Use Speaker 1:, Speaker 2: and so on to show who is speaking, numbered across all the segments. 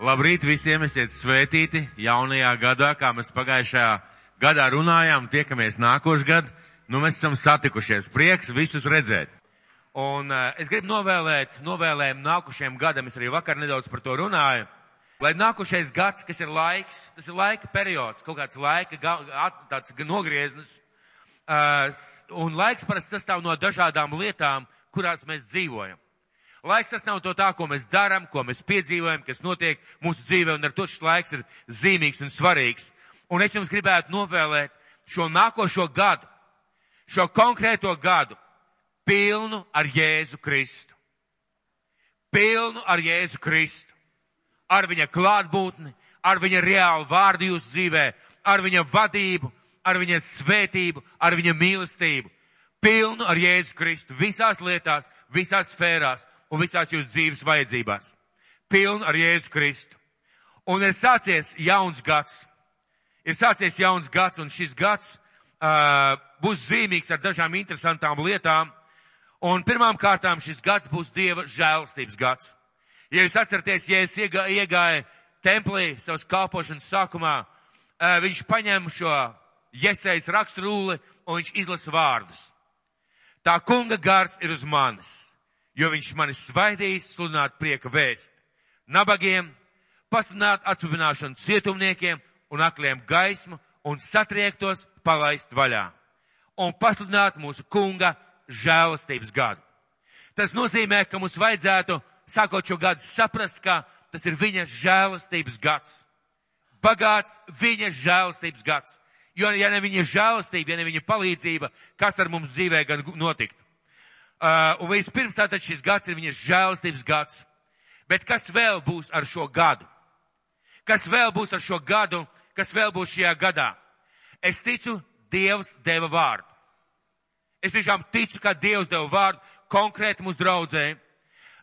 Speaker 1: Labrīt visiem, esiet svētīti jaunajā gadā, kā mēs pagājušajā gadā runājām, tiekamies nākošu gadu. Nu, mēs esam satikušies. Prieks visus redzēt. Un uh, es gribu novēlēt, novēlējumu nākušajam gadam, es arī vakar nedaudz par to runāju, lai nākušais gads, kas ir laiks, tas ir laika periods, kaut kāds laika, at, tāds nogrieznis. Uh, un laiks parasti sastāv no dažādām lietām, kurās mēs dzīvojam. Laiks tas nav to tā, ko mēs darām, ko mēs piedzīvojam, kas notiek mūsu dzīvē, un ar to šis laiks ir zīmīgs un svarīgs. Un es jums gribētu novēlēt šo nākošo gadu, šo konkrēto gadu, pilnu ar Jēzu Kristu. Pilnu ar Jēzu Kristu. Ar viņa klātbūtni, ar viņa reālu vārdu jūsu dzīvē, ar viņa vadību, ar viņa svētību, ar viņa mīlestību. Pilnu ar Jēzu Kristu visās lietās, visās sfērās un visās jūsu dzīves vajadzībās. Pilnu ar Jēzu Kristu. Un ir sācies jauns gads. Ir sācies jauns gads, un šis gads uh, būs zīmīgs ar dažām interesantām lietām. Un pirmām kārtām šis gads būs Dieva žēlstības gads. Ja jūs atceraties, ja es iegā, iegāju templī savas kalpošanas sākumā, uh, viņš paņem šo jesējas raksturūli un viņš izlasa vārdus. Tā kunga gars ir uz manis jo viņš mani svaidījis sludināt prieka vēst. Nabagiem, pasludināt atsubināšanu cietumniekiem un akliem gaismu un satriektos palaist vaļā. Un pasludināt mūsu kunga žēlastības gadu. Tas nozīmē, ka mums vajadzētu, sākot šo gadu, saprast, ka tas ir viņa žēlastības gads. Bagāts viņa žēlastības gads. Jo, ja ne viņa žēlastība, ja ne viņa palīdzība, kas ar mums dzīvē gan notiktu? Uh, un vispirms tātad šis gads ir viņas žēlstības gads. Bet kas vēl būs ar šo gadu? Kas vēl būs ar šo gadu? Kas vēl būs šajā gadā? Es ticu, Dievs deva vārdu. Es tiešām ticu, ka Dievs deva vārdu konkrēti mūsu draudzē.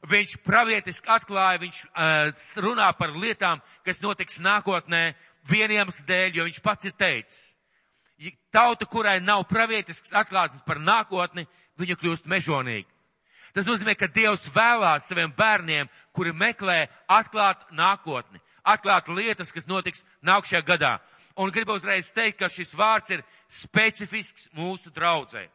Speaker 1: Viņš pravietiski atklāja, viņš uh, runā par lietām, kas notiks nākotnē vieniem dēļ, jo viņš pats ir teicis. Tauta, kurai nav pravietisks atklāsmes par nākotni, viņa kļūst mežonīga. Tas nozīmē, ka Dievs vēlās saviem bērniem, kuri meklē atklāt nākotni, atklāt lietas, kas notiks nākšajā gadā. Un gribu uzreiz teikt, ka šis vārds ir specifisks mūsu draudzē.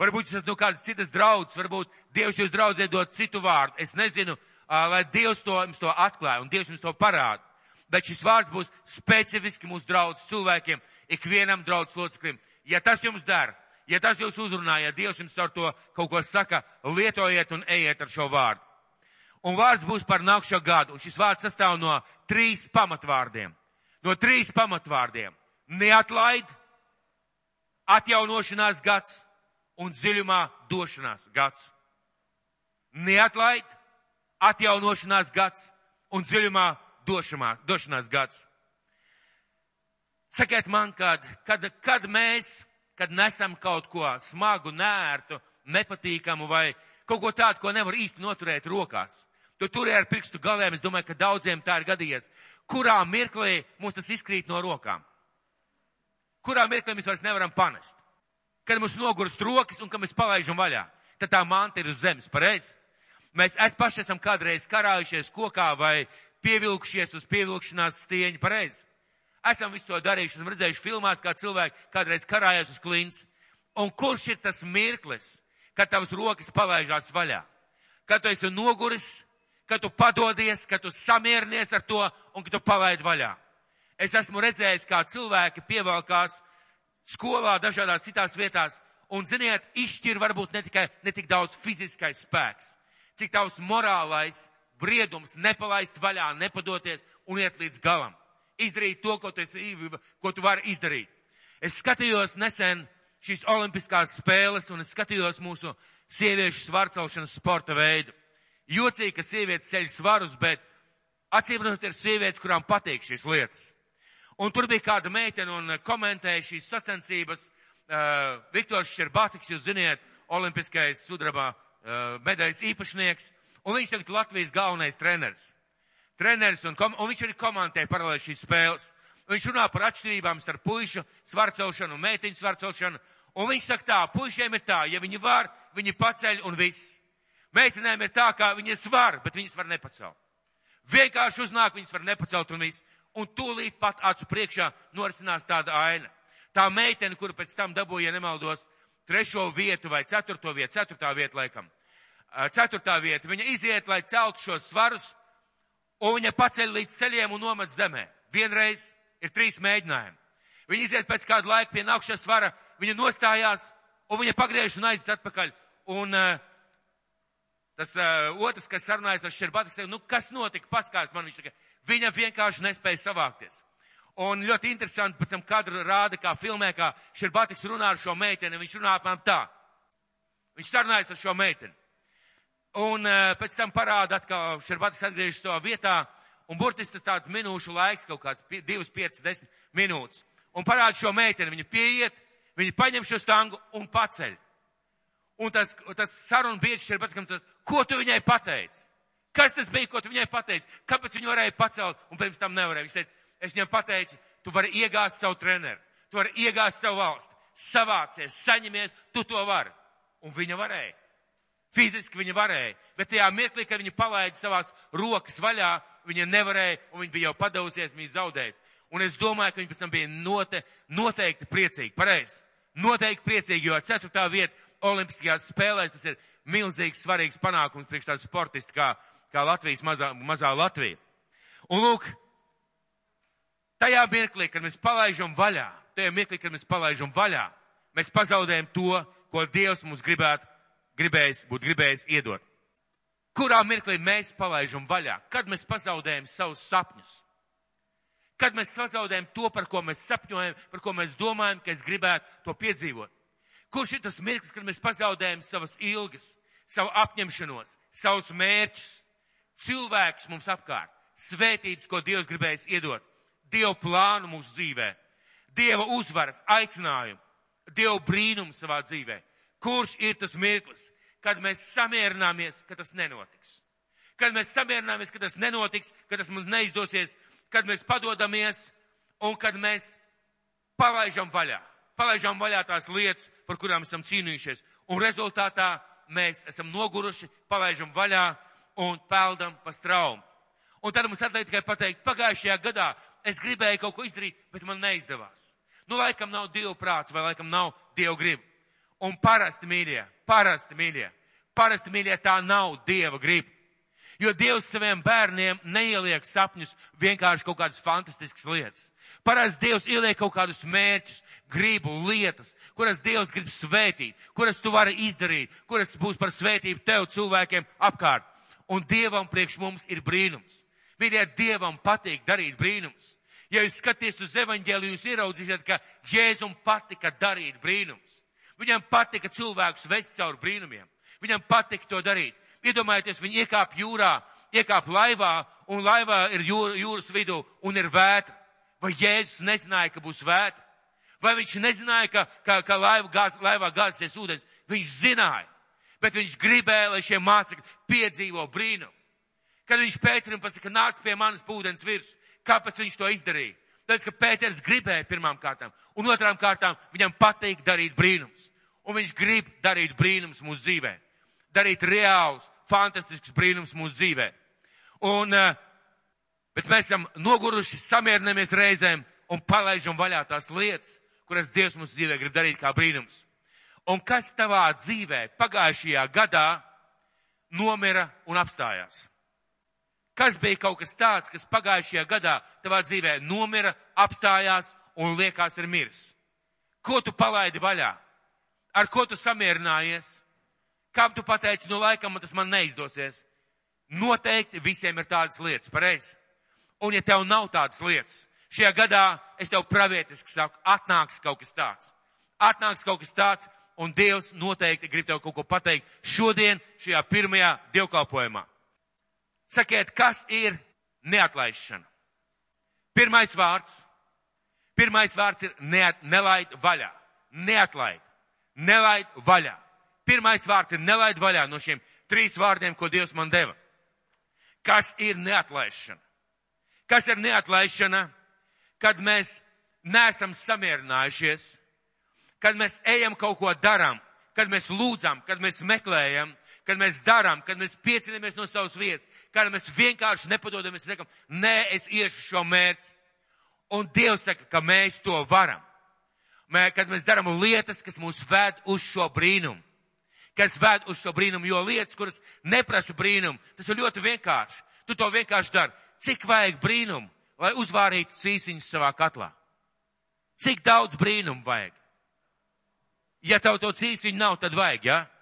Speaker 1: Varbūt jūs esat no kādas citas draudzes, varbūt Dievs jūs draudzē dod citu vārdu. Es nezinu, lai Dievs to jums to atklāja un Dievs jums to parāda. Bet šis vārds būs specifiski mūsu draudzes cilvēkiem, ikvienam draudzes loceklim. Ja tas jums dara, ja tas jūs uzrunā, ja Dievs jums ar to kaut ko saka, lietojiet un ejiet ar šo vārdu. Un vārds būs par nākšo gadu, un šis vārds sastāv no trīs pamatvārdiem. No trīs pamatvārdiem. Neatlaid, atjaunošanās gads un dziļumā došanās gads. Neatlaid, atjaunošanās gads un dziļumā došamā, došanās gads. Sakiet man, kad, kad, kad mēs kad nesam kaut ko smagu, nērtu, nepatīkamu vai kaut ko tādu, ko nevar īsti noturēt rokās. Tu turēji ar pirkstu galiem, es domāju, ka daudziem tā ir gadījies. Kurā mirklī mums tas izkrīt no rokām? Kurā mirklī mēs vairs nevaram panest? Kad mums nogurst rokas un kad mēs palaižam vaļā, tad tā manta ir uz zemes, pareizi? Mēs es paši esam kādreiz karājušies kokā vai pievilkšies uz pievilkšanās stieņa, pareizi? Esam visu to darījuši, esam redzējuši filmās, kā cilvēki kādreiz karājās uz klints. Un kurš ir tas mirklis, kad tavas rokas palaižās vaļā? Kad tu esi noguris, kad tu padodies, kad tu samierinies ar to un kad tu palaid vaļā. Es esmu redzējis, kā cilvēki pievalkās skolā, dažādās citās vietās, un, ziniet, izšķir varbūt ne tikai, ne tik daudz fiziskais spēks, cik daudz morālais briedums nepalaist vaļā, nepadoties un iet līdz galam izdarīt to, ko tu, esi, ko tu vari izdarīt. Es skatījos nesen šīs olimpiskās spēles un es skatījos mūsu sieviešu svarcelšanas sporta veidu. Jocīgi, ka sievietes ceļ svarus, bet acīmredzot ir sievietes, kurām patīk šīs lietas. Un tur bija kāda meitene un komentēja šīs sacensības. Uh, Viktors Šerbātiks, jūs ziniet, olimpiskais sudrabā uh, medaļas īpašnieks, un viņš tagad Latvijas galvenais treneris treneris, un, kom, un viņš arī komentē paralēli šīs spēles. Viņš runā par atšķirībām starp puišu svarcelšanu un meitiņu svarcelšanu, un viņš saka tā, puišiem ir tā, ja viņi var, viņi paceļ un viss. Meitenēm ir tā, ka viņas var, bet viņas var nepacelt. Vienkārši uznāk, viņas var nepacelt un viss. Un tūlīt pat acu priekšā norisinās tāda aina. Tā meitene, kura pēc tam dabūja, ja nemaldos, trešo vietu vai ceturto vietu, ceturtā vieta laikam. Ceturtā vieta, viņa iziet, lai celtu šos svarus, un viņa paceļ līdz ceļiem un nomet zemē. Vienreiz ir trīs mēģinājumi. Viņa iziet pēc kādu laiku pie nākšā svara, viņa nostājās, un viņa pagriež un aiziet atpakaļ. Un uh, tas uh, otrs, kas sarunājas ar Šerbatu, saka, nu kas notika, paskās man, viņš saka, viņa vienkārši nespēja savākties. Un ļoti interesanti pēc tam kadru rāda, kā filmē, kā Šerbatiks runā ar šo meiteni, viņš runā apmēram tā. Viņš sarunājas ar šo meiteni. Un uh, pēc tam parāda atkal, Šerbatiks atgriežas savā vietā, un burtiski tas tāds minūšu laiks, kaut kāds 2, 5, 10 minūtes. Un parāda šo meiteni, viņa pieiet, viņa paņem šo stangu un paceļ. Un tas, tas saruna biedrs Šerbatikam, tas, ko tu viņai pateici? Kas tas bija, ko tu viņai pateici? Kāpēc viņa varēja pacelt un pirms tam nevarēja? Viņš teica, es viņam pateicu, tu vari iegāzt savu treneru, tu vari iegāzt savu valsti, savācies, saņemies, tu to vari. Un viņa varēja. Fiziski viņa varēja, bet tajā mirklī, kad viņa palaida savās rokas vaļā, viņa nevarēja, un viņa bija jau padavusies, viņa zaudējusi. Un es domāju, ka viņa pēc tam bija note, noteikti priecīga. Pareizi. Noteikti priecīga, jo ceturtā vieta Olimpiskajās spēlēs tas ir milzīgs, svarīgs panākums priekš tādu sportistu kā, kā Latvijas mazā, mazā Latvija. Un lūk, tajā mirklī, kad mēs palaižam vaļā, tajā mirklī, kad mēs palaižam vaļā, mēs pazaudējam to, ko Dievs mums gribētu gribējis, būtu gribējis iedot. Kurā mirklī mēs palaižam vaļā? Kad mēs pazaudējam savus sapņus? Kad mēs pazaudējam to, par ko mēs sapņojam, par ko mēs domājam, ka es gribētu to piedzīvot? Kurš ir tas mirklis, kad mēs pazaudējam savas ilgas, savu apņemšanos, savus mērķus, cilvēkus mums apkārt, svētības, ko Dievs gribējis iedot, Dieva plānu mūsu dzīvē, Dieva uzvaras, aicinājumu, Dieva brīnumu savā dzīvē? Kurš ir tas mirklis, kad mēs samierināmies, ka tas nenotiks? Kad mēs samierināmies, ka tas nenotiks, ka tas mums neizdosies, kad mēs padodamies un kad mēs palaižam vaļā. Palaižam vaļā tās lietas, par kurām esam cīnījušies. Un rezultātā mēs esam noguruši, palaižam vaļā un peldam pa straumu. Un tad mums atliek tikai pateikt, pagājušajā gadā es gribēju kaut ko izdarīt, bet man neizdevās. Nu, laikam nav Dieva prāts vai laikam nav Dieva griba. Un parasti mīļie, parasti mīļie, parasti mīļie tā nav Dieva griba. Jo Dievs saviem bērniem neieliek sapņus vienkārši kaut kādas fantastiskas lietas. Parasti Dievs ieliek kaut kādus mērķus, gribu, lietas, kuras Dievs grib svētīt, kuras tu vari izdarīt, kuras būs par svētību tev cilvēkiem apkārt. Un Dievam priekš mums ir brīnums. Mīļie, Dievam patīk darīt brīnums. Ja jūs skaties uz evaņģēliju, jūs ieraudzīsiet, ka Jēzum patika darīt brīnums. Viņam patika cilvēkus vest cauri brīnumiem. Viņam patika to darīt. Iedomājieties, viņi iekāp jūrā, iekāp laivā, un laivā ir jūr, jūras vidū un ir vētra. Vai Jēzus nezināja, ka būs vētra? Vai viņš nezināja, ka, ka, ka laiva gāz, laivā gāzsies ūdens? Viņš zināja. Bet viņš gribēja, lai šie mācekļi piedzīvo brīnumu. Kad viņš Pēterim pasaka, nāc pie manas ūdens virsmas, kāpēc viņš to izdarīja? Tāpēc, ka Pēters gribēja pirmām kārtām, un otrām kārtām viņam patīk darīt brīnums. Un viņš grib darīt brīnums mūsu dzīvē. Darīt reālus, fantastiskus brīnums mūsu dzīvē. Un, eh, bet mēs esam noguruši, samierinamies reizēm un palaižam vaļā tās lietas, kuras Dievs mūsu dzīvē grib darīt kā brīnums. Un kas tavā dzīvē pagājušajā gadā nomira un apstājās? Kas bija kaut kas tāds, kas pagājušajā gadā tavā dzīvē nomira, apstājās un liekas ir miris? Ko tu palaidi vaļā? Ar ko tu samierinājies? Kam tu pateici, nu laikam tas man neizdosies? Noteikti visiem ir tādas lietas, pareizi. Un ja tev nav tādas lietas, šajā gadā es tev pravietiski saku, atnāks kaut kas tāds. Atnāks kaut kas tāds, un Dievs noteikti grib tev kaut ko pateikt šodien, šajā pirmajā dievkalpojumā. Sakiet, kas ir neatlaišana? Pirmais vārds. Pirmais vārds ir neat, nelaid vaļā. Neatlaid nelaid vaļā. Pirmais vārds ir nelaid vaļā no šiem trīs vārdiem, ko Dievs man deva. Kas ir neatlaišana? Kas ir neatlaišana, kad mēs neesam samierinājušies, kad mēs ejam kaut ko darām, kad mēs lūdzam, kad mēs meklējam, kad mēs darām, kad mēs piecinamies no savas vietas, kad mēs vienkārši nepadodamies, sakam, nē, es iešu šo mērķi. Un Dievs saka, ka mēs to varam. Mē, kad mēs darām lietas, kas mūs ved uz šo brīnumu. Kas ved uz šo brīnumu, jo lietas, kuras neprasa brīnumu, tas ir ļoti vienkārši. Tu to vienkārši dari. Cik vajag brīnumu, lai uzvārītu cīsiņus savā katlā? Cik daudz brīnumu vajag? Ja tev to cīsiņu nav, tad vajag, jā? Ja?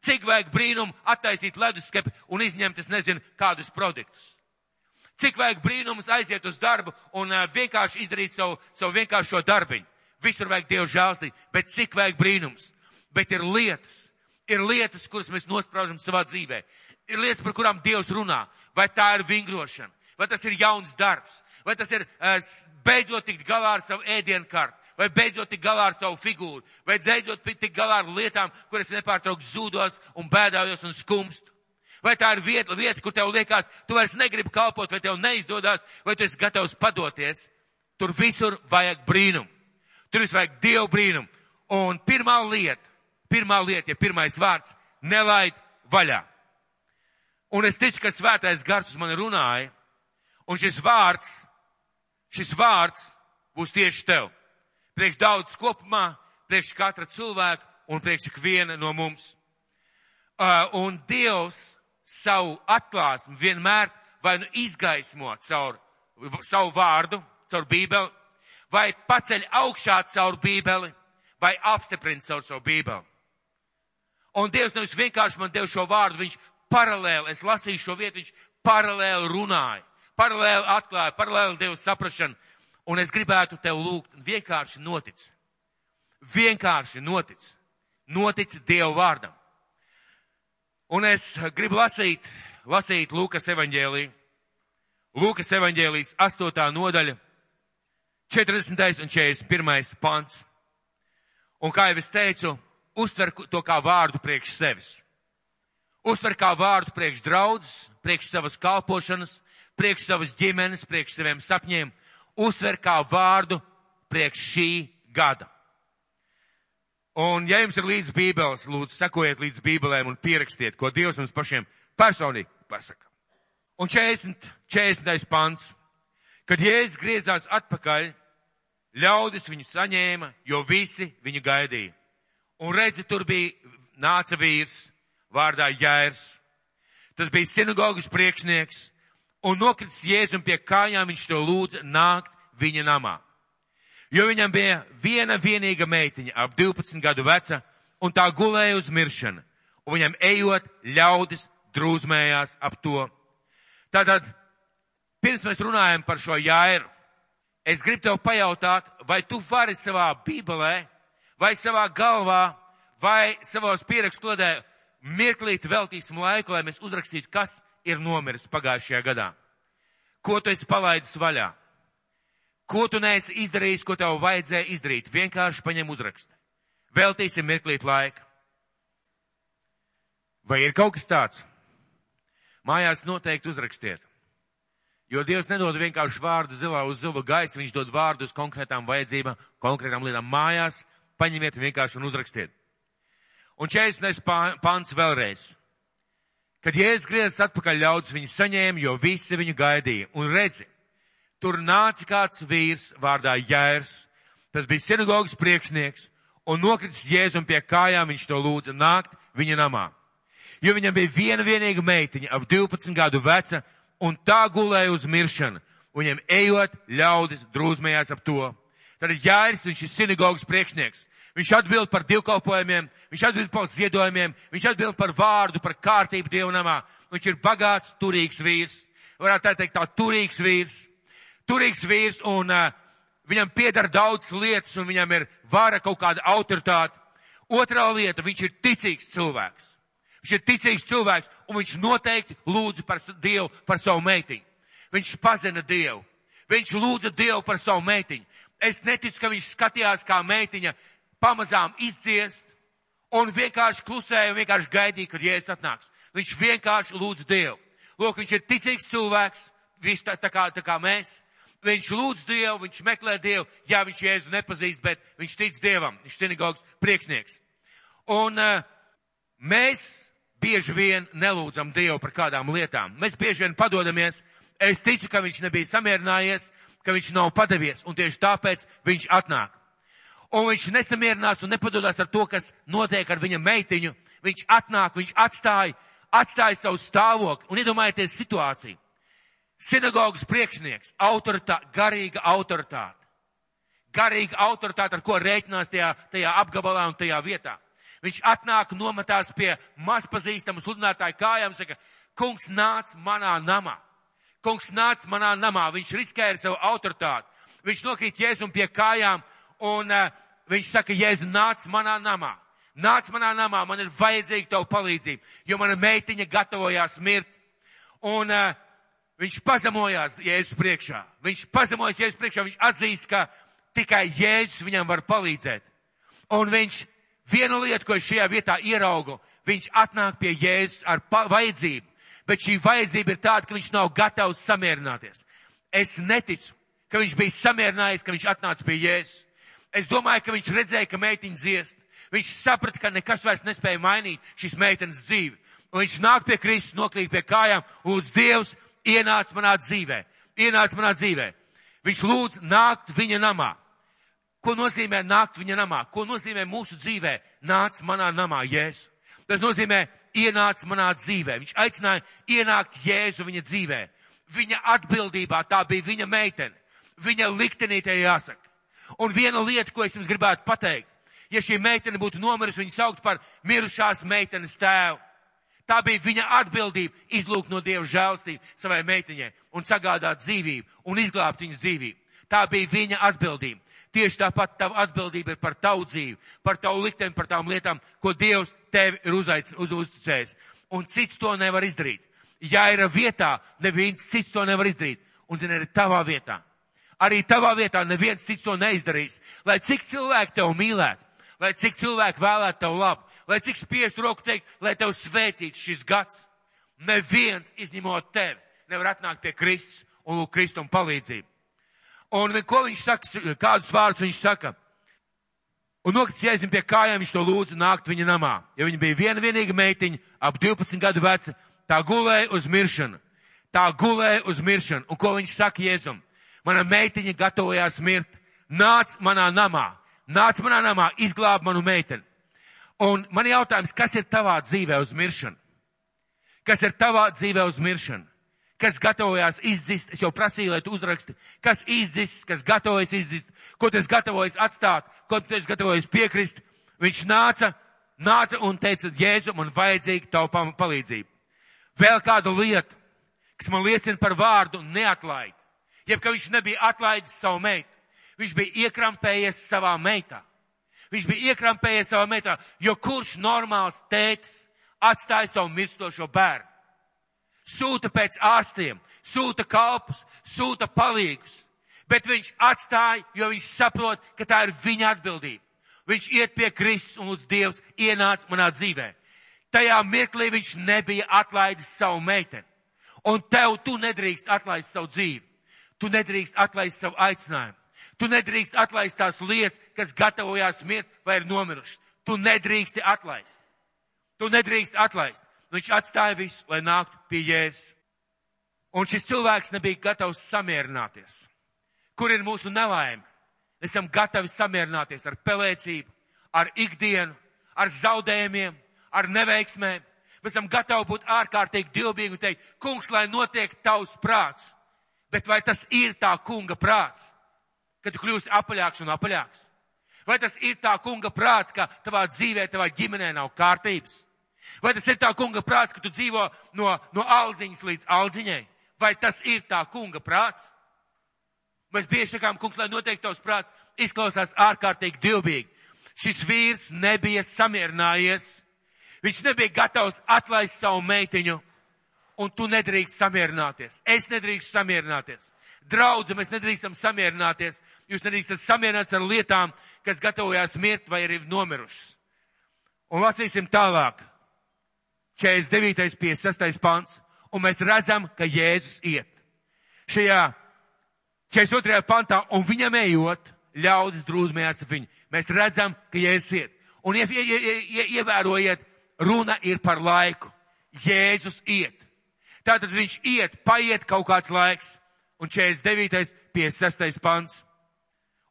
Speaker 1: Cik vajag brīnumu attaisīt ledusskapi un izņemt, es nezinu, kādus produktus. Cik vajag brīnumus aiziet uz darbu un uh, vienkārši izdarīt savu, savu vienkāršo darbiņu. Visur vajag Dievu žālstīt, bet cik vajag brīnums. Bet ir lietas, ir lietas, kuras mēs nospraužam savā dzīvē. Ir lietas, par kurām Dievs runā. Vai tā ir vingrošana, vai tas ir jauns darbs, vai tas ir uh, beidzot tikt galā ar savu ēdienu kartu vai beidzot tik galā ar savu figūru, vai beidzot tik galā ar lietām, kuras nepārtraukt zūdos un bēdājos un skumstu. Vai tā ir vieta, vieta, kur tev liekas, tu vairs negribi kalpot, vai tev neizdodas, vai tu esi gatavs padoties. Tur visur vajag brīnumu. Tur viss vajag dievu brīnumu. Un pirmā lieta, pirmā lieta, ja pirmais vārds, nelaid vaļā. Un es ticu, ka svētais gars uz mani runāja, un šis vārds, šis vārds būs tieši tev priekš daudz kopumā, priekš katra cilvēka un priekš ikviena no mums. Uh, un Dievs savu atklāsmu vienmēr vai nu izgaismo caur savu vārdu, caur bībeli, vai paceļ augšā caur bībeli, vai apstiprina caur savu bībeli. Un Dievs nevis vienkārši man deva šo vārdu, viņš paralēli, es lasīju šo vietu, viņš paralēli runāja, paralēli atklāja, paralēli deva saprašanu Un es gribētu tev lūgt, vienkārši notic. Vienkārši notic. Notic Dievu vārdam. Un es gribu lasīt, lasīt Lūkas evaņģēlī. Lūkas evaņģēlīs 8. nodaļa, 40. un 41. pants. Un kā jau es teicu, uztver to kā vārdu priekš sevis. Uztver kā vārdu priekš draudzes, priekš savas kalpošanas, priekš savas ģimenes, priekš saviem sapņiem uztver kā vārdu priekš šī gada. Un, ja jums ir līdz bībeles, lūdzu, sekojiet līdz bībelēm un pierakstiet, ko Dievs mums pašiem personīgi pasaka. Un 40, 40. pants. Kad Jēzus griezās atpakaļ, ļaudis viņu saņēma, jo visi viņu gaidīja. Un redzi, tur bija nāca vīrs vārdā Jērs. Tas bija sinagogas priekšnieks, un nokritis Jēzum pie kājām, viņš to lūdza nākt viņa namā. Jo viņam bija viena vienīga meitiņa, ap 12 gadu veca, un tā gulēja uz miršanu, un viņam ejot ļaudis drūzmējās ap to. Tātad, pirms mēs runājam par šo jāiru, es gribu tev pajautāt, vai tu vari savā bībelē, vai savā galvā, vai savos pierakstu kladē mirklīt veltīsim laiku, lai mēs uzrakstītu, kas ir nomiris pagājušajā gadā? Ko tu esi palaidis vaļā? Ko tu neesi izdarījis, ko tev vajadzēja izdarīt? Vienkārši paņem uzrakstu. Veltīsim mirklīt laika. Vai ir kaut kas tāds? Mājās noteikti uzrakstiet. Jo Dievs nedod vienkārši vārdu zilā uz zilu gaisu, viņš dod vārdu uz konkrētām vajadzībām, konkrētām lietām mājās. Paņemiet vienkārši un uzrakstiet. Un 40. pāns vēlreiz. Kad Jēzus griezās atpakaļ, ļaudis viņu saņēma, jo visi viņu gaidīja. Un redzi, tur nāca kāds vīrs vārdā Jērs, tas bija sinagogas priekšnieks, un nokritis Jēzum pie kājām, viņš to lūdza nākt viņa namā. Jo viņam bija viena vienīga meitiņa, ap 12 gadu veca, un tā gulēja uz miršanu, viņam ejot, ļaudis drūzmējās ap to. Tad Jērs, viņš ir sinagogas priekšnieks. Viņš atbild par divkalpojumiem, viņš atbild par ziedojumiem, viņš atbild par vārdu, par kārtību dievnamā. Viņš ir bagāts, turīgs vīrs. Varētu tā teikt, tā turīgs vīrs. Turīgs vīrs un uh, viņam piedara daudz lietas un viņam ir vara kaut kāda autoritāte. Otrā lieta, viņš ir ticīgs cilvēks. Viņš ir ticīgs cilvēks un viņš noteikti lūdza par Dievu, par savu meitiņu. Viņš pazina Dievu. Viņš lūdza Dievu par savu meitiņu. Es neticu, ka viņš skatījās kā meitiņa pamazām izdziest un vienkārši klusēja un vienkārši gaidīja, kad Jēzus atnāks. Viņš vienkārši lūdz Dievu. Lūk, viņš ir ticīgs cilvēks, viņš tā, tā, kā, tā kā mēs. Viņš lūdz Dievu, viņš meklē Dievu. Jā, viņš Jēzu nepazīst, bet viņš tic Dievam. Viņš sinagogas priekšnieks. Un uh, mēs bieži vien nelūdzam Dievu par kādām lietām. Mēs bieži vien padodamies. Es ticu, ka viņš nebija samierinājies, ka viņš nav padevies, un tieši tāpēc viņš atnāk. Un viņš nesamierinās un nepadodās ar to, kas notiek ar viņa meitiņu. Viņš atnāk, viņš atstāja, atstāja savu stāvokli. Un iedomājieties situāciju. Sinagogas priekšnieks, autoritā, garīga autoritāte. Garīga autoritāte, ar ko rēķinās tajā, tajā apgabalā un tajā vietā. Viņš atnāk, nometās pie mazpazīstamu sludinātāju kājām, saka, kungs nāc manā namā. Kungs nāc manā namā, viņš riskēja ar savu autoritāti. Viņš nokrīt Jēzum pie kājām un uh, viņš saka, Jēzu nāc manā namā. Nāc manā namā, man ir vajadzīga tavu palīdzību, jo mana meitiņa gatavojās mirt. Un uh, viņš pazemojās Jēzus priekšā. Viņš pazemojas Jēzus priekšā, viņš atzīst, ka tikai Jēzus viņam var palīdzēt. Un viņš Vienu lietu, ko es šajā vietā ieraugu, viņš atnāk pie Jēzus ar vajadzību, bet šī vajadzība ir tāda, ka viņš nav gatavs samierināties. Es neticu, ka viņš bija samierinājies, ka viņš atnāca pie Jēzus. Es domāju, ka viņš redzēja, ka meitiņa dziest. Viņš saprata, ka nekas vairs nespēja mainīt šīs meitenes dzīvi. Un viņš nāk pie Kristus, noklīt pie kājām, lūdz Dievs, ienāc manā dzīvē. Ienāc manā dzīvē. Viņš lūdz nākt viņa namā. Ko nozīmē nākt viņa namā? Ko nozīmē mūsu dzīvē? Nāc manā namā, Jēzu. Tas nozīmē ienāc manā dzīvē. Viņš aicināja ienākt Jēzu viņa dzīvē. Viņa atbildībā tā bija viņa meitene. Viņa liktenītē jāsaka. Un viena lieta, ko es jums gribētu pateikt, ja šī meitene būtu nomirusi, viņu saukt par mirušās meitenes tēvu. Tā bija viņa atbildība izlūgt no Dieva žēlstību savai meitiņai un sagādāt dzīvību un izglābt viņas dzīvību. Tā bija viņa atbildība. Tieši tāpat tava atbildība ir par tavu dzīvi, par tavu likteni, par tām lietām, ko Dievs tevi ir uzaic, uz, uzticējis. Un cits to nevar izdarīt. Ja ir vietā, neviens cits to nevar izdarīt. Un, zini, arī tavā vietā. Arī tavā vietā neviens cits to neizdarīs. Lai cik cilvēki tev mīlētu, lai cik cilvēki vēlētu tev labu, lai cik spiest roku teikt, lai tev svētīts šis gads. Neviens, izņemot tevi, nevar atnākt pie Kristus un lūgt Kristum palīdzību. Un ko viņš saka, kādus vārdus viņš saka? Un nokrits jēzim pie kājām, viņš to lūdza nākt viņa namā. Ja viņa bija viena vienīga meitiņa, ap 12 gadu veca, tā gulēja uz miršanu. Tā gulēja uz miršanu. Un ko viņš saka jēzum? Mana meitiņa gatavojās mirt. Nāc manā namā. Nāc manā namā, izglāb manu meiteni. Un man jautājums, kas ir tavā dzīvē uz miršanu? Kas ir tavā dzīvē uz miršanu? Kas gatavojās izdzist, es jau prasīju, lai tu uzraksti, kas izdzist, kas gatavojas izdzist, ko tu esi gatavojas atstāt, ko tu esi gatavojas piekrist. Viņš nāca, nāca un teica, Jēzu, man vajadzīga tavu palīdzību. Vēl kāda lieta, kas man liecina par vārdu neatlaid. Jeb, ka viņš nebija atlaidis savu meitu. Viņš bija iekrampējies savā meitā. Viņš bija iekrampējies savā meitā, jo kurš normāls tētis atstāja savu mirstošo bērnu? Sūta pēc ārstiem, sūta kalpus, sūta palīgus. Bet viņš atstāja, jo viņš saprot, ka tā ir viņa atbildība. Viņš iet pie Kristus un uz Dievs ienāca manā dzīvē. Tajā mirklī viņš nebija atlaidis savu meiteni. Un tev tu nedrīkst atlaist savu dzīvi. Tu nedrīkst atlaist savu aicinājumu. Tu nedrīkst atlaist tās lietas, kas gatavojās mirt vai ir nomirušas. Tu nedrīksti atlaist. Tu nedrīkst atlaist. Viņš atstāja visu, lai nāktu pie Jēzus. Un šis cilvēks nebija gatavs samierināties. Kur ir mūsu nelaime? Esam gatavi samierināties ar pelēcību, ar ikdienu, ar zaudējumiem, ar neveiksmēm. Mēs esam gatavi būt ārkārtīgi dievbijīgi un teikt, kungs, lai notiek tavs prāts. Bet vai tas ir tā kunga prāts, ka tu kļūsti apaļāks un apaļāks? Vai tas ir tā kunga prāts, ka tavā dzīvē, tavā ģimenē nav kārtības? Vai tas ir tā kunga prāts, ka tu dzīvo no, no aldziņas līdz aldziņai? Vai tas ir tā kunga prāts? Mēs bieži sakām, kungs, lai noteikti tavs prāts izklausās ārkārtīgi divbīgi. Šis vīrs nebija samierinājies. Viņš nebija gatavs atlaist savu meitiņu. Un tu nedrīkst samierināties. Es nedrīkstu samierināties. Draudze, mēs nedrīkstam samierināties. Jūs nedrīkstat samierināties ar lietām, kas gatavojās mirt vai arī nomirušas. Un lasīsim tālāk. 49. 56. pants, un mēs redzam, ka Jēzus iet. Šajā 42. pantā, un viņam ejot, ļaudis drūzmējās ar viņu. Mēs redzam, ka Jēzus iet. Un ie, ie, ie, ievērojiet, runa ir par laiku. Jēzus iet. Tātad viņš iet, paiet kaut kāds laiks, un 49. 56. pants.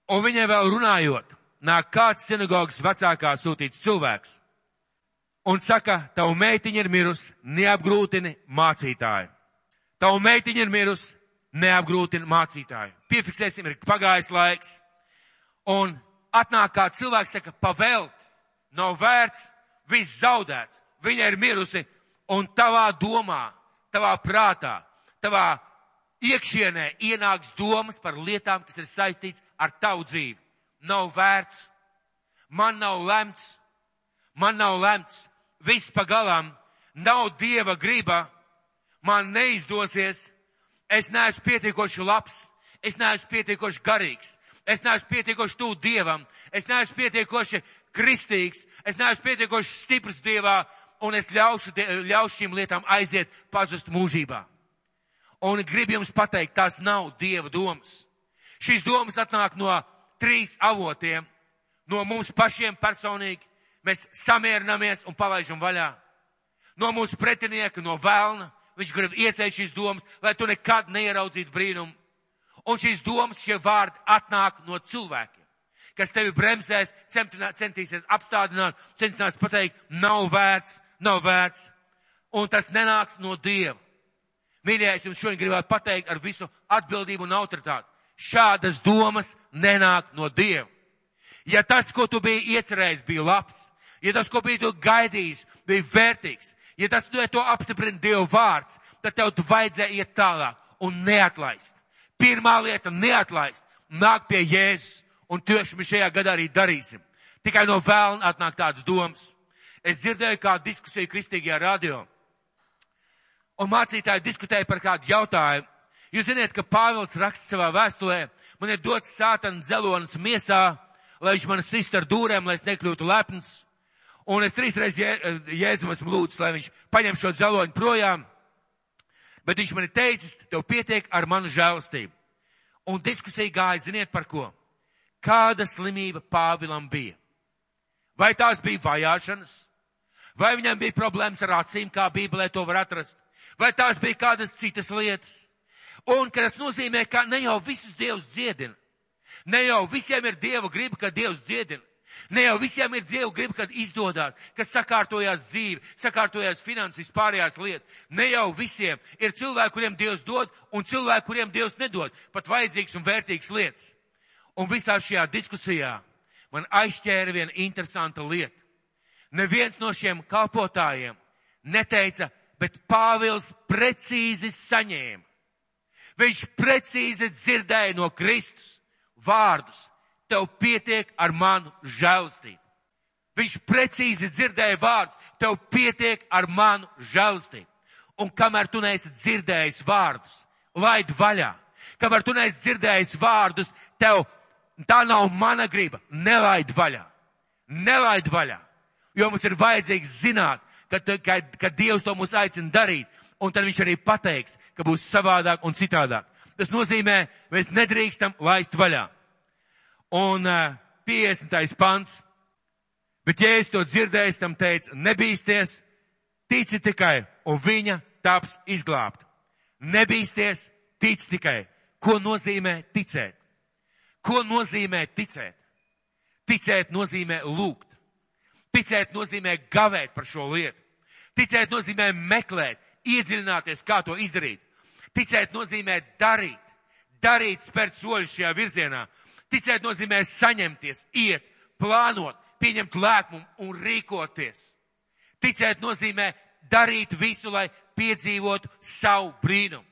Speaker 1: Un viņai vēl runājot, nāk kāds sinagogas vecākā sūtīts cilvēks un saka, tavu meitiņa ir mirusi, neapgrūtini mācītāju. Tavu meitiņa ir mirusi, neapgrūtini mācītāju. Piefiksēsim, ir pagājis laiks. Un atnāk kā cilvēks saka, pavelt, nav vērts, viss zaudēts. Viņa ir mirusi, un tavā domā, tavā prātā, tavā iekšienē ienāks domas par lietām, kas ir saistīts ar tavu dzīvi. Nav vērts, man nav lemts, man nav lemts, viss pagalām, nav dieva griba, man neizdosies, es neesmu pietiekoši labs, es neesmu pietiekoši garīgs, es neesmu pietiekoši tū dievam, es neesmu pietiekoši kristīgs, es neesmu pietiekoši stiprs dievā, un es ļaušu, ļaušu šīm lietām aiziet, pazust mūžībā. Un gribu jums pateikt, tās nav dieva domas. Šīs domas atnāk no trīs avotiem, no mums pašiem personīgi, mēs samierinamies un palaižam vaļā. No mūsu pretinieka, no vēlna, viņš grib iesēt šīs domas, lai tu nekad neieraudzītu brīnumu. Un šīs domas, šie vārdi atnāk no cilvēkiem, kas tevi bremzēs, centīsies apstādināt, centīsies pateikt, nav vērts, nav vērts. Un tas nenāks no Dieva. Mīļie, es jums šodien gribētu pateikt ar visu atbildību un autoritāti. Šādas domas nenāk no Dieva. Ja tas, ko tu biji iecerējis, bija labs, ja tas, ko biji tu gaidījis, bija vērtīgs, ja tas, ja to apstiprina Dieva vārds, tad tev tu vajadzēja iet tālāk un neatlaist. Pirmā lieta - neatlaist, nāk pie Jēzus, un tieši mēs šajā gadā arī darīsim. Tikai no vēlna atnāk tādas domas. Es dzirdēju kādu diskusiju kristīgajā radio, un mācītāji diskutēja par kādu jautājumu. Jūs zināt, ka Pāvils raksta savā vēstulē, man ir dots sātana zelonas miesā, lai viņš man sist ar dūrēm, lai es nekļūtu lepns. Un es trīsreiz jē, Jēzum esmu lūdzis, lai viņš paņem šo dzeloņu projām. Bet viņš man ir teicis, tev pietiek ar manu žēlastību. Un diskusija gāja, ziniet par ko? Kāda slimība Pāvilam bija? Vai tās bija vajāšanas? Vai viņam bija problēmas ar acīm, kā Bībelē to var atrast? Vai tās bija kādas citas lietas? Un, ka tas nozīmē, ka ne jau visus Dievs dziedina. Ne jau visiem ir Dieva griba, ka Dievs dziedina. Ne jau visiem ir Dieva griba, kad izdodas, kas sakārtojās dzīve, sakārtojās finanses, pārējās lietas. Ne jau visiem ir cilvēki, kuriem Dievs dod, un cilvēki, kuriem Dievs nedod, pat vajadzīgs un vērtīgs lietas. Un visā šajā diskusijā man aizķēra viena interesanta lieta. Neviens no šiem kalpotājiem neteica, bet Pāvils precīzi saņēma. Viņš precīzi dzirdēja no Kristus vārdus tev pietiek ar manu žēlstību. Viņš precīzi dzirdēja vārdus, tev pietiek ar manu žēlstību. Un kamēr tu neesi dzirdējis vārdus, laid vaļā. Kamēr tu neesi dzirdējis vārdus, tev tā nav mana griba, nelaid vaļā. Nelaid vaļā. Jo mums ir vajadzīgs zināt, ka, ka, ka Dievs to mūs aicina darīt, un tad viņš arī pateiks, ka būs savādāk un citādāk. Tas nozīmē, mēs nedrīkstam laist vaļā un uh, 50. pants. Bet, ja es to dzirdēju, tam teicu, nebīsties, tici tikai, un viņa taps izglābt. Nebīsties, tic tikai. Ko nozīmē ticēt? Ko nozīmē ticēt? Ticēt nozīmē lūgt. Ticēt nozīmē gavēt par šo lietu. Ticēt nozīmē meklēt, iedziļināties, kā to izdarīt. Ticēt nozīmē darīt, darīt, spērt soļus šajā virzienā, Ticēt nozīmē saņemties, iet, plānot, pieņemt lēmumu un rīkoties. Ticēt nozīmē darīt visu, lai piedzīvotu savu brīnumu.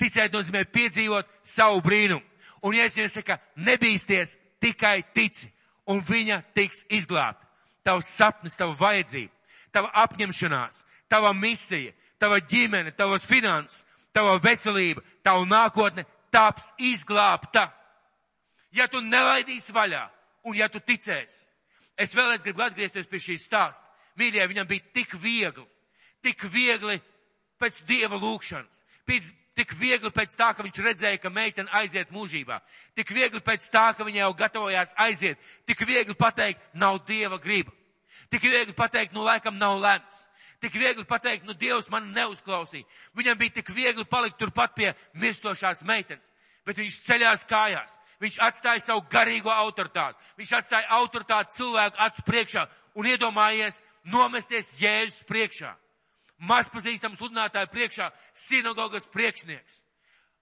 Speaker 1: Ticēt nozīmē piedzīvot savu brīnumu. Un ja es jums saku, nebīsties, tikai tici, un viņa tiks izglābta. Tavs sapnis, tava vajadzība, tava apņemšanās, tava misija, tava ģimene, tavas finanses, tava veselība, tava nākotne taps izglābta ja tu nelaidīsi vaļā un ja tu ticēsi. Es vēlreiz gribu atgriezties pie šīs stāsta. Mīļie, viņam bija tik viegli, tik viegli pēc dieva lūkšanas, pēc, tik viegli pēc tā, ka viņš redzēja, ka meitene aiziet mūžībā, tik viegli pēc tā, ka viņa jau gatavojās aiziet, tik viegli pateikt, nav dieva griba, tik viegli pateikt, nu laikam nav lemts, tik viegli pateikt, nu Dievs man neuzklausīja. Viņam bija tik viegli palikt turpat pie mirstošās meitenes, bet viņš ceļās kājās. Viņš atstāja savu garīgo autoritāti. Viņš atstāja autoritāti cilvēku acu priekšā un iedomājies nomesties Jēzus priekšā. Mazpazīstams sludinātāju priekšā, sinagogas priekšnieks.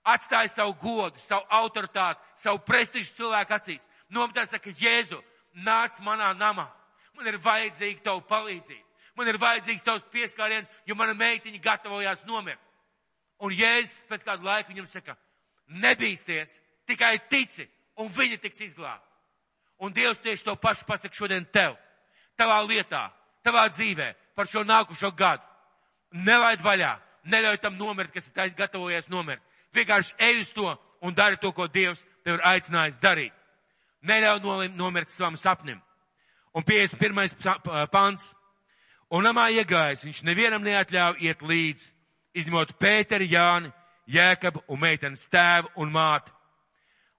Speaker 1: Atstāja savu godu, savu autoritāti, savu prestižu cilvēku acīs. Nometās saka, Jēzu, nāc manā namā. Man ir vajadzīga tavu palīdzību. Man ir vajadzīgs tavs pieskāriens, jo mana meitiņa gatavojās nomirt. Un Jēzus pēc kāda laika viņam saka, nebīsties, tikai tici, un viņa tiks izglābta. Un Dievs tieši to pašu pasaka šodien tev, tavā lietā, tavā dzīvē, par šo nākušo gadu. Nelaid vaļā, neļauj tam nomirt, kas ir taisa gatavojies nomirt. Vienkārši ej uz to un dari to, ko Dievs tev ir aicinājis darīt. Neļauj nomirt savam sapnim. Un 51. pants. Un namā iegājis, viņš nevienam neatļāva iet līdzi, izņemot Pēteri, Jāni, Jēkabu un meitenes tēvu un māti.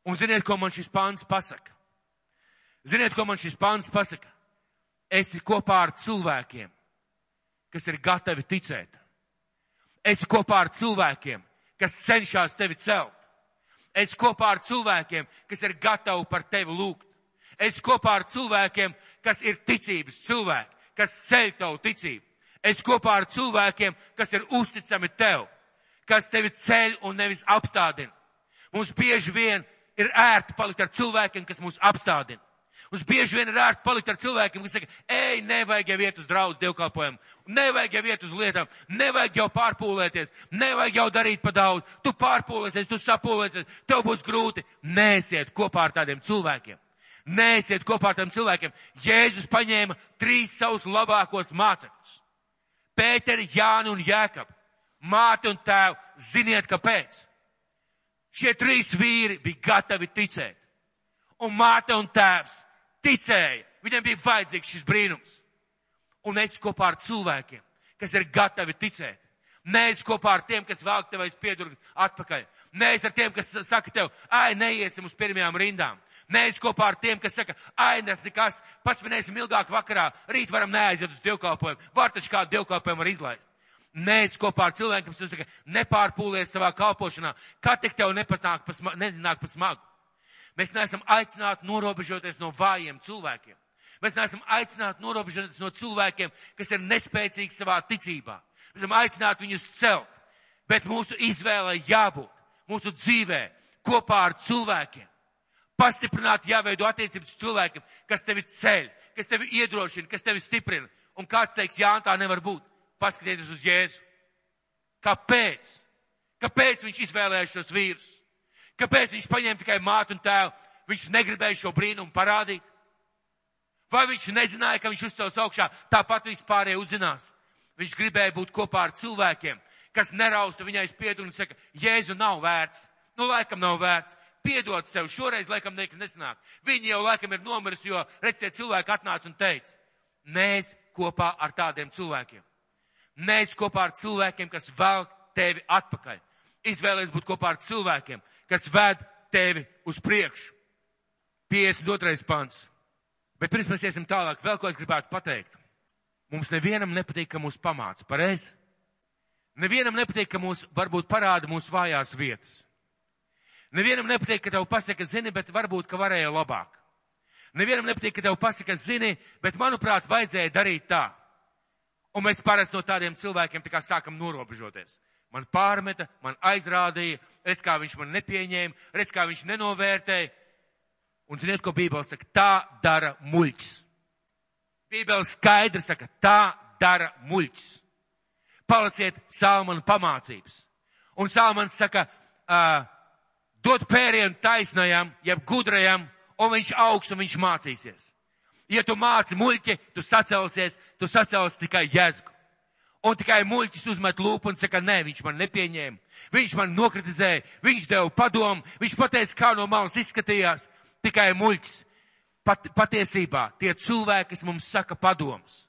Speaker 1: Un ziniet, ko man šis pāns pasaka? Ziniet, ko man šis pāns pasaka? Esi kopā ar cilvēkiem, kas ir gatavi ticēt. Esi kopā ar cilvēkiem, kas cenšas tevi celt. Esi kopā ar cilvēkiem, kas ir gatavi par tevi lūgt. Esi kopā ar cilvēkiem, kas ir ticības cilvēki, kas ceļ tavu ticību. Esi kopā ar cilvēkiem, kas ir uzticami tev, kas tevi ceļ un nevis apstādina. Mums bieži vien ir ērti palikt ar cilvēkiem, kas mūs apstādina. Mums bieži vien ir ērti palikt ar cilvēkiem, kas saka, ej, nevajag jau iet uz draudz dievkalpojumu, nevajag jau iet uz lietām, nevajag jau pārpūlēties, nevajag jau darīt pa daudz, tu pārpūlēsies, tu sapūlēsies, tev būs grūti. Nēsiet kopā ar tādiem cilvēkiem. Nēsiet kopā ar tādiem cilvēkiem. Jēzus paņēma trīs savus labākos mācekļus. Pēteri, Jāni un Jēkabu. Māte un tēvu, ziniet, kāpēc? Šie trīs vīri bija gatavi ticēt. Un māte un tēvs ticēja. Viņam bija vajadzīgs šis brīnums. Un es kopā ar cilvēkiem, kas ir gatavi ticēt. Nevis kopā ar tiem, kas vēl tev aiz piedurgi atpakaļ. Nevis ar tiem, kas saka tev, ai, neiesim uz pirmajām rindām. Nevis kopā ar tiem, kas saka, ai, nes nekas, pasvinēsim ilgāk vakarā, rīt varam neaiziet uz dievkalpojumu, var taču kādu dievkalpojumu var izlaist. Nē, kopā ar cilvēkiem, kas saka, nepārpūlies savā kalpošanā, kā tik tev nepasnāk, pa sma, nezināk pa smagu. Mēs neesam aicināti norobežoties no vājiem cilvēkiem. Mēs neesam aicināti norobežoties no cilvēkiem, kas ir nespēcīgi savā ticībā. Mēs esam aicināti viņus celt, bet mūsu izvēlē jābūt mūsu dzīvē kopā ar cilvēkiem. Pastiprināt, jāveido attiecības cilvēkiem, kas tevi ceļ, kas tevi iedrošina, kas tevi stiprina. Un kāds teiks, jā, tā nevar būt. Paskatieties uz Jēzu. Kāpēc? Kāpēc viņš izvēlējās šos vīrus? Kāpēc viņš paņēma tikai mātu un tēvu? Viņš negribēja šo brīnumu parādīt? Vai viņš nezināja, ka viņš uzcels augšā, tāpat vispārējie uzzinās? Viņš gribēja būt kopā ar cilvēkiem, kas nerausta viņai spiedu un saka, Jēzu nav vērts. Nu, laikam nav vērts. Piedod sev, šoreiz laikam nekas nesanāk. Viņi jau laikam ir nomiris, jo, redziet, cilvēki atnāca un teica, mēs kopā ar tādiem cilvēkiem. Mēs kopā ar cilvēkiem, kas vēl tevi atpakaļ. Izvēlēs būt kopā ar cilvēkiem, kas ved tevi uz priekšu. 52. pants. Bet pirms mēs iesim tālāk, vēl ko es gribētu pateikt. Mums nevienam nepatīk, ka mūs pamāca, pareizi? Nevienam nepatīk, ka mūs varbūt parāda mūsu vājās vietas. Nevienam nepatīk, ka tev pasaka, zini, bet varbūt, ka varēja labāk. Nevienam nepatīk, ka tev pasaka, zini, bet manuprāt, vajadzēja darīt tā. Un mēs parasti no tādiem cilvēkiem tā kā sākam norobežoties. Man pārmeta, man aizrādīja, redz, kā viņš man nepieņēma, redz, kā viņš nenovērtēja. Un ziniet, ko Bībele saka? Tā dara muļķis. Bībele skaidri saka, tā dara muļķis. Palasiet Salmanu pamācības. Un Salmans saka, uh, dod pērienu taisnajam, jeb gudrajam, un viņš augs un viņš mācīsies. Ja tu māci muļķi, tu sacelsies, tu sacelsi tikai jēzgu. Un tikai muļķis uzmet lūpu un saka, nē, viņš man nepieņēma. Viņš man nokritizēja, viņš deva padomu, viņš pateica, kā no malas izskatījās. Tikai muļķis. Pat, patiesībā tie cilvēki, kas mums saka padomus,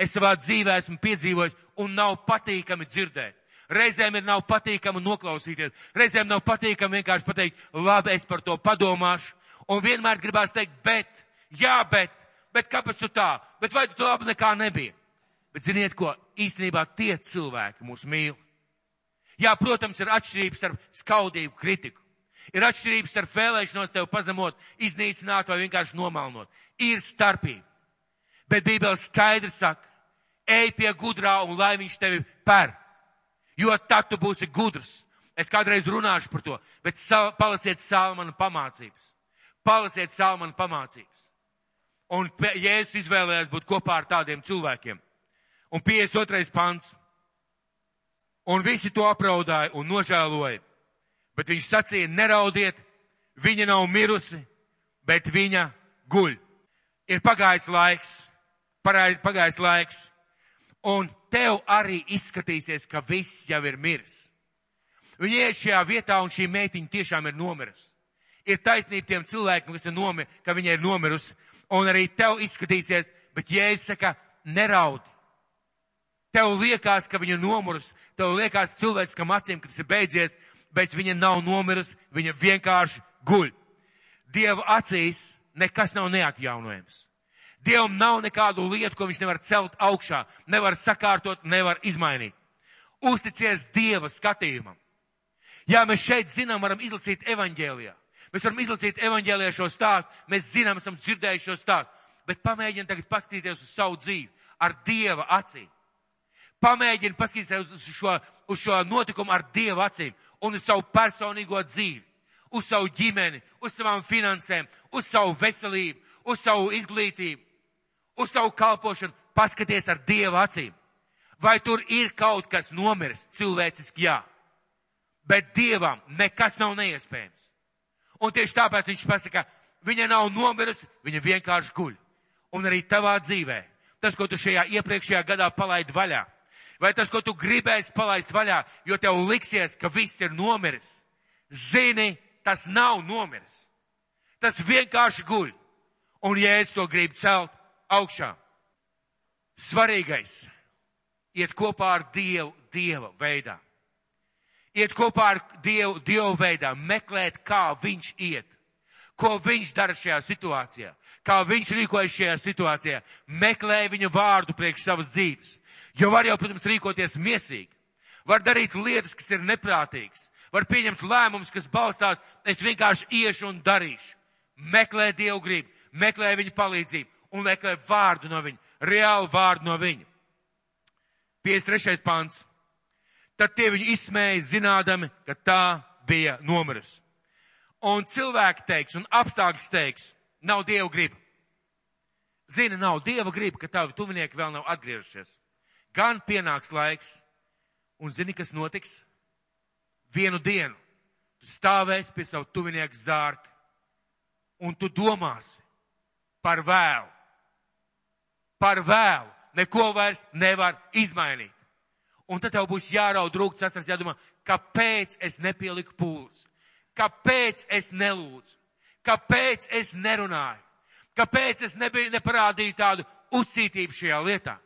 Speaker 1: es savā dzīvē esmu piedzīvojis un nav patīkami dzirdēt. Reizēm ir nav patīkami noklausīties, reizēm nav patīkami vienkārši pateikt, labi, es par to padomāšu. Un vienmēr gribās teikt, bet, jā, bet, bet kāpēc tu tā? Bet vai tu labi nekā nebija? Bet ziniet ko? Īstenībā tie cilvēki mūs mīl. Jā, protams, ir atšķirības starp skaudību, kritiku. Ir atšķirības starp vēlēšanos tevi pazemot, iznīcināt vai vienkārši nomalnot. Ir starpība. Bet Bībele skaidri saka, ej pie gudrā un lai viņš tevi per. Jo tad tu būsi gudrs. Es kādreiz runāšu par to, bet sal, palasiet Salmanu pamācības. Palasiet Salmanu pamācības. Un Jēzus izvēlējās būt kopā ar tādiem cilvēkiem. Un 52. pants. Un visi to apraudāja un nožēloja. Bet viņš sacīja, neraudiet, viņa nav mirusi, bet viņa guļ. Ir pagājis laiks, pagājis laiks, un tev arī izskatīsies, ka viss jau ir miris. Viņa iet šajā vietā, un šī meitiņa tiešām ir nomirusi. Ir taisnība tiem cilvēkiem, kas ir nomi, ka viņa ir nomirusi, un arī tev izskatīsies, bet Jēzus saka, neraudi. Tev liekas, ka viņa nomirus, tev liekas cilvēciskam acīm, ka tas ir beidzies, bet viņa nav nomirusi, viņa vienkārši guļ. Dieva acīs nekas nav neatjaunojams. Dievam nav nekādu lietu, ko viņš nevar celt augšā, nevar sakārtot, nevar izmainīt. Uzticies Dieva skatījumam. Jā, mēs šeit zinām, varam izlasīt evaņģēlijā. Mēs varam izlasīt evaņģēlijā šo stāstu, mēs zinām, esam dzirdējuši šo stāstu, bet pamēģiniet tagad paskatīties uz savu dzīvi ar Dieva acīm. Pamēģini paskatīties uz šo, uz šo notikumu ar Dievu acīm un uz savu personīgo dzīvi, uz savu ģimeni, uz savām finansēm, uz savu veselību, uz savu izglītību, uz savu kalpošanu. Paskaties ar Dievu acīm. Vai tur ir kaut kas nomiris cilvēciski? Jā. Bet Dievam nekas nav neiespējams. Un tieši tāpēc viņš pasaka, viņa nav nomirusi, viņa vienkārši guļ. Un arī tavā dzīvē, tas, ko tu šajā iepriekšējā gadā palaidi vaļā, vai tas, ko tu gribēsi palaist vaļā, jo tev liksies, ka viss ir nomiris. Zini, tas nav nomiris. Tas vienkārši guļ. Un ja es to gribu celt augšā, svarīgais iet kopā ar Dievu, Dieva veidā. Iet kopā ar Dievu, Dievu veidā, meklēt, kā Viņš iet. Ko Viņš dara šajā situācijā. Kā Viņš rīkojas šajā situācijā. Meklē Viņa vārdu priekš savas dzīves. Jo var jau, protams, rīkoties miesīgi. Var darīt lietas, kas ir neprātīgas. Var pieņemt lēmumus, kas balstās, es vienkārši iešu un darīšu. Meklē Dievu gribu, meklē viņa palīdzību un meklē vārdu no viņa, reālu vārdu no viņa. 53. pants. Tad tie viņu izsmēja, zinādami, ka tā bija nomirusi. Un cilvēki teiks, un apstākļi teiks, nav Dieva griba. Zini, nav Dieva griba, ka tavi tuvinieki vēl nav atgriežušies gan pienāks laiks, un zini, kas notiks? Vienu dienu tu stāvēsi pie savu tuvinieku zārka, un tu domāsi par vēlu. Par vēlu. Neko vairs nevar izmainīt. Un tad tev būs jāraud rūkts asars, jādomā, kāpēc es nepieliku pūles? Kāpēc es nelūdzu? Kāpēc es nerunāju? Kāpēc es nebiju, neparādīju tādu uzcītību šajā lietā?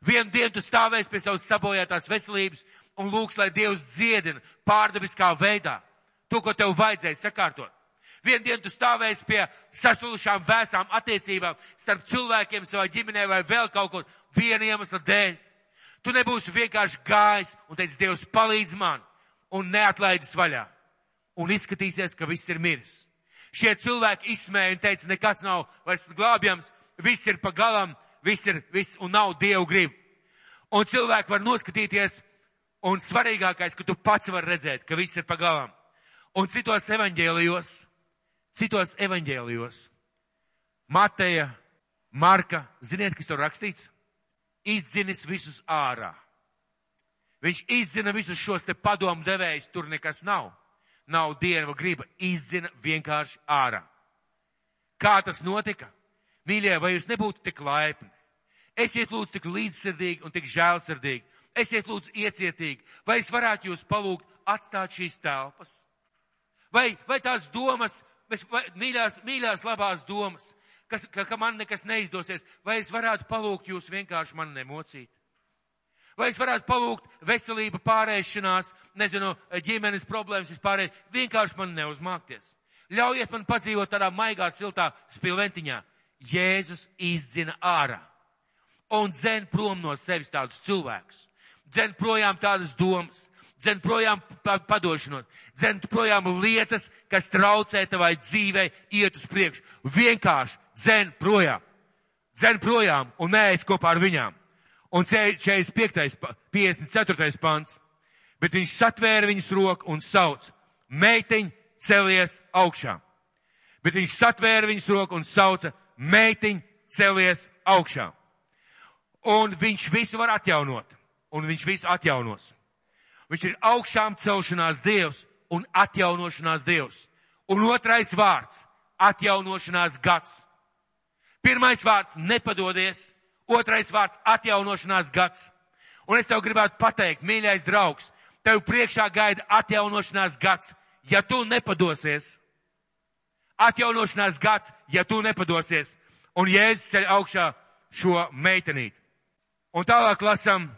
Speaker 1: Vienu dienu tu stāvēsi pie savas sabojātās veselības un lūgs, lai Dievs dziedina pārdabiskā veidā to, ko tev vajadzēja sakārtot. Vienu dienu tu stāvēsi pie sasulušām vēsām attiecībām starp cilvēkiem savā ģimenē vai vēl kaut kur viena iemesla dēļ. Tu nebūsi vienkārši gājis un teici, Dievs palīdz man un neatlaidis vaļā. Un izskatīsies, ka viss ir miris. Šie cilvēki izsmēja un teica, nekāds nav vairs glābjams, viss ir pa galam, viss ir, viss un nav Dievu grib. Un cilvēki var noskatīties, un svarīgākais, ka tu pats var redzēt, ka viss ir pagalām. Un citos evaņģēlijos, citos evaņģēlijos, Mateja, Marka, ziniet, kas tur rakstīts? Izdzinis visus ārā. Viņš izdzina visus šos te padomu devējus, tur nekas nav. Nav dieva griba, izdzina vienkārši ārā. Kā tas notika? Mīļie, vai jūs nebūtu tik laipni? Esiet lūdzu tik līdzsirdīgi un tik žēlsirdīgi. Esiet lūdzu iecietīgi. Vai es varētu jūs palūgt atstāt šīs telpas? Vai, vai tās domas, vai, mīļās, mīļās labās domas, kas, ka, ka man nekas neizdosies, vai es varētu palūgt jūs vienkārši man nemocīt? Vai es varētu palūgt veselību pārēšanās, nezinu, ģimenes problēmas vispārēj, vienkārši man neuzmākties? Ļaujiet man padzīvot tādā maigā, siltā spilventiņā. Jēzus izdzina ārā.
Speaker 2: un dzen prom no sevis tādus cilvēkus. Dzen projām tādas domas, dzen projām padošanos, dzen projām lietas, kas traucē tavai dzīvei iet uz priekšu. Vienkārši dzen projām. Dzen projām un neaiz kopā ar viņām. Un 45. 54. pants. Bet viņš satvēra viņas roku un sauc, meitiņ, celies augšā. Bet viņš satvēra viņas roku un sauca, meitiņ, celies augšā. Un viņš visu var atjaunot. Un viņš visu atjaunos. Viņš ir augšām celšanās Dievs un atjaunošanās Dievs. Un otrais vārds - atjaunošanās gads. Pirmais vārds - nepadodies. Otrais vārds - atjaunošanās gads. Un es tev gribētu pateikt, mīļais draugs, tev priekšā gaida atjaunošanās gads, ja tu nepadosies. Atjaunošanās gads, ja tu nepadosies. Un Jēzus ceļ augšā šo meitenīti. Un tālāk lasam,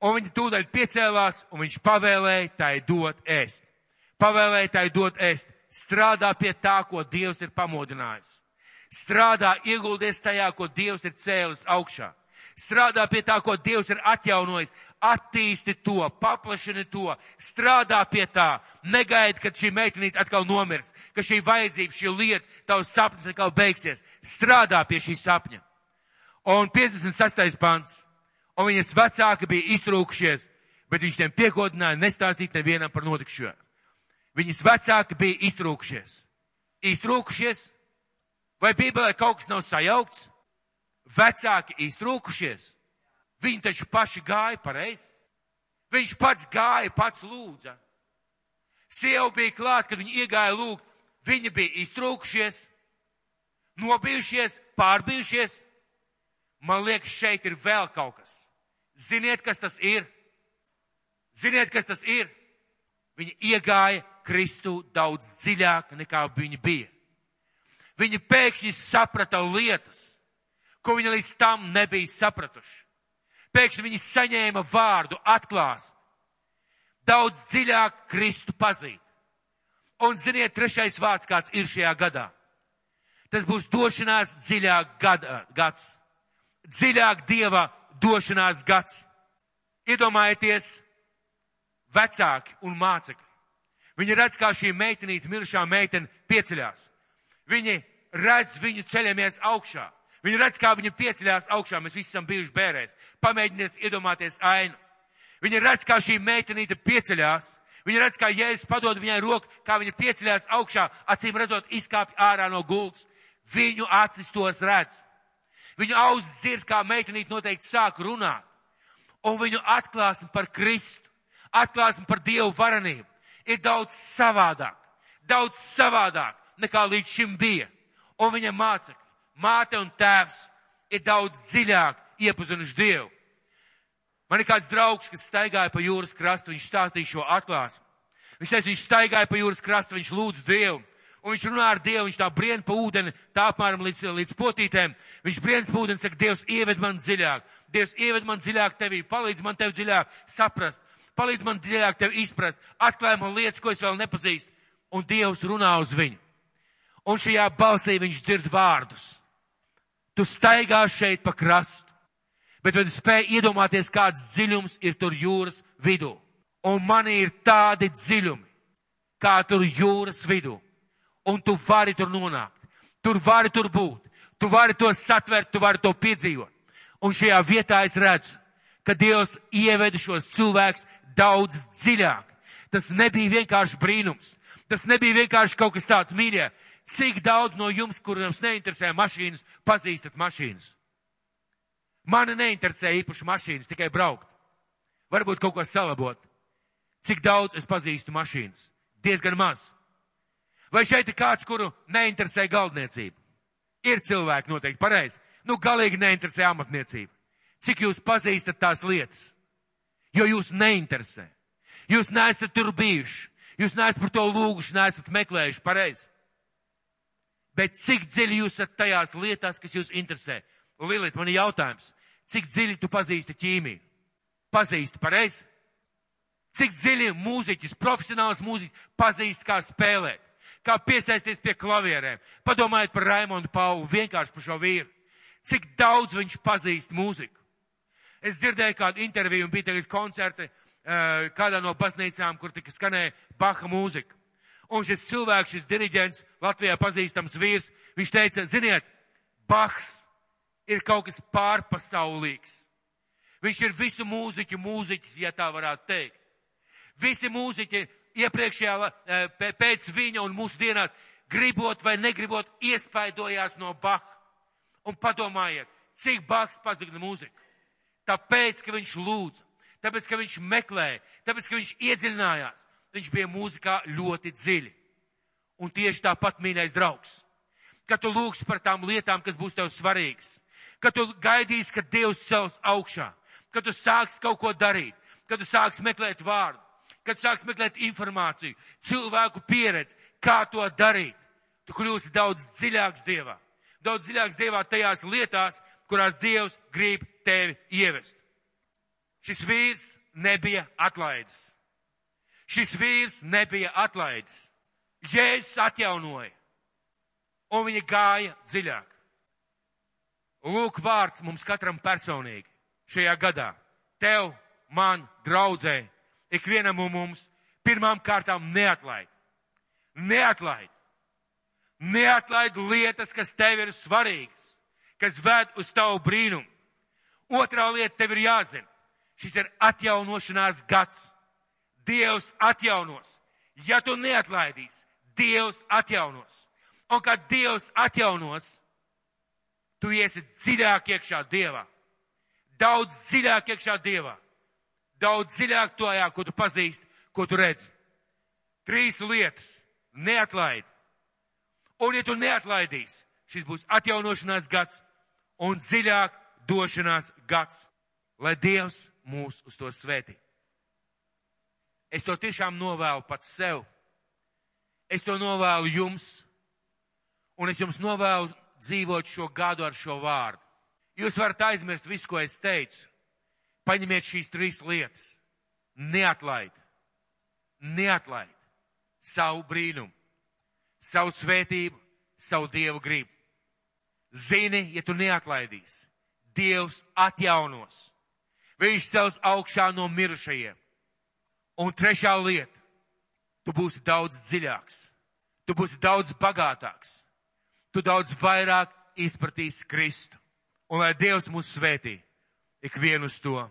Speaker 2: un viņa tūdaļ piecēlās, un viņš pavēlēja tai dot ēst. Pavēlēja tai dot ēst. Strādā pie tā, ko Dievs ir pamodinājis. Strādā, ieguldies tajā, ko Dievs ir cēlis augšā. Strādā pie tā, ko Dievs ir atjaunojis. Attīsti to, paplašini to, strādā pie tā. Negaidi, kad šī meitenīte atkal nomirs, ka šī vajadzība, šī lieta, tavs sapnis atkal beigsies. Strādā pie šī sapņa. Un 56. pants. Un viņas vecāki bija iztrūkušies, bet viņš tiem piekodināja nestāstīt nevienam par notikšo. Viņas vecāki bija iztrūkušies. Iztrūkušies? Vai Bībelē kaut kas nav sajaukts? Vecāki iztrūkušies. Viņi taču paši gāja pareizi. Viņš pats gāja, pats lūdza. Sieva bija klāt, kad viņi iegāja lūgt. Viņi bija iztrūkušies, nobijušies, pārbijušies. Man liekas, šeit ir vēl kaut kas. Ziniet, kas tas ir? Ziniet, kas tas ir? Viņi iegāja Kristu daudz dziļāk nekā viņi bija. Viņi pēkšņi saprata lietas, ko viņi līdz tam nebija sapratuši. Pēkšņi viņi saņēma vārdu atklās. Daudz dziļāk Kristu pazīt. Un ziniet, trešais vārds, kāds ir šajā gadā. Tas būs došanās dziļāk gada, gads. Dziļāk Dieva došanās gads. Iedomājieties, vecāki un mācekļi. Viņi redz, kā šī meitenīte, mirušā meitene, pieceļās. Viņi redz viņu ceļamies augšā. Viņi redz, kā viņi pieceļās augšā. Mēs visi esam bijuši bērēs. Pamēģiniet iedomāties ainu. Viņi redz, kā šī meitenīte pieceļās. Viņi redz, kā Jēzus padod viņai roku, kā viņa pieceļās augšā, acīm redzot, izkāpj ārā no gultas. Viņu acis tos redz. Viņu ausis dzird, kā meitenīte noteikti sāk runāt. Un viņu atklāsim par Kristu, atklāsim par Dievu varenību. Ir daudz savādāk, daudz savādāk nekā līdz šim bija. Un viņa mācekļi, māte un tēvs ir daudz dziļāk iepazinuši Dievu. Man ir kāds draugs, kas staigāja pa jūras krastu, viņš stāstīja šo atklāsmu. Viņš teica, viņš staigāja pa jūras krastu, viņš lūdz Dievu un viņš runā ar Dievu, viņš tā brien pa ūdeni, tā apmēram līdz, līdz potītēm. Viņš brien pa ūdeni, saka, Dievs ieved man dziļāk, Dievs ieved man dziļāk tevī, palīdz man tev dziļāk saprast, palīdz man dziļāk tev izprast, atklāj man lietas, ko es vēl nepazīstu, un Dievs runā uz viņu. Un šajā balsī viņš dzird vārdus. Tu staigā šeit pa krastu, bet vai tu spēj iedomāties, kāds dziļums ir tur jūras vidū? Un man ir tādi dziļumi, kā tur jūras vidū un tu vari tur nonākt. Tur vari tur būt. Tu vari to satvert, tu vari to piedzīvot. Un šajā vietā es redzu, ka Dievs ieveda šos cilvēkus daudz dziļāk. Tas nebija vienkārši brīnums. Tas nebija vienkārši kaut kas tāds mīļie. Cik daudz no jums, kuriem neinteresē mašīnas, pazīstat mašīnas? Mani neinteresē īpaši mašīnas, tikai braukt. Varbūt kaut ko salabot. Cik daudz es pazīstu mašīnas? Diezgan maz. Vai šeit ir kāds, kuru neinteresē galdniecība? Ir cilvēki noteikti pareizi. Nu, galīgi neinteresē amatniecība. Cik jūs pazīstat tās lietas? Jo jūs neinteresē. Jūs neesat tur bijuši. Jūs neesat par to lūguši, neesat meklējuši pareizi. Bet cik dziļi jūs esat tajās lietās, kas jūs interesē? Lilit, man ir jautājums. Cik dziļi tu pazīsti ķīmiju? Pazīsti pareizi? Cik dziļi mūziķis, profesionāls mūziķis pazīst, kā spēlēt? Kā piesaisties pie klavierēm. Padomājiet par Raimondu Paulu, vienkārši par šo vīru. cik daudz viņš pazīst mūziku. Es dzirdēju kādu interviju un bija tagad koncerti uh, kādā no baznīcām, kur tika skanēja Baha mūzika. Un šis cilvēks, šis diriģents, Latvijā pazīstams vīrs, viņš teica, ziniet, Bahs ir kaut kas pārpasaulīgs. Viņš ir visu mūziķu mūziķis, ja tā varētu teikt. Visi mūziķi iepriekšējā, pēc viņa un mūsu dienās, gribot vai negribot, iespaidojās no Baha. Un padomājiet, cik Bahs pazudina mūziku. Tāpēc, ka viņš lūdza, tāpēc, ka viņš meklēja, tāpēc, ka viņš iedziļinājās, viņš bija mūzikā ļoti dziļi. Un tieši tāpat, mīļais draugs, kad tu lūgs par tām lietām, kas būs tev svarīgas, kad tu gaidīsi, ka Dievs cels augšā, kad tu sāks kaut ko darīt, kad tu sāks meklēt vārdu, kad sāks meklēt informāciju, cilvēku pieredzi, kā to darīt, tu kļūsi daudz dziļāks Dievā. Daudz dziļāks Dievā tajās lietās, kurās Dievs grib tevi ievest. Šis vīrs nebija atlaidis. Šis vīrs nebija atlaidis. Jēzus atjaunoja, un viņa gāja dziļāk. Lūk, vārds mums katram personīgi šajā gadā. Tev, man, draudzē, ikvienam mums pirmām kārtām neatlaid. Neatlaid. Neatlaid lietas, kas tev ir svarīgas, kas ved uz tavu brīnumu. Otrā lieta tev ir jāzina. Šis ir atjaunošanās gads. Dievs atjaunos. Ja tu neatlaidīsi, Dievs atjaunos. Un kad Dievs atjaunos, tu iesi dziļāk iekšā Dievā. Daudz dziļāk iekšā Dievā. Daudz dziļāk tojā, ko tu pazīsti, ko tu redzi. Trīs lietas. Neatlaid. Un ja tu neatlaidīsi, šis būs atjaunošanās gads un dziļāk došanās gads, lai Dievs mūs uz to svētī. Es to tiešām novēlu pats sev. Es to novēlu jums. Un es jums novēlu dzīvot šo gadu ar šo vārdu. Jūs varat aizmirst visu, ko es teicu. Paņemiet šīs trīs lietas. Neatlaid. Neatlaid savu brīnumu, savu svētību, savu dievu gribu. Zini, ja tu neatlaidīsi, Dievs atjaunos. Viņš cels augšā no mirušajiem. Un trešā lieta, tu būsi daudz dziļāks, tu būsi daudz bagātāks, tu daudz vairāk izpratīsi Kristu. Un lai Dievs mūs svētī, ikvienu uz to.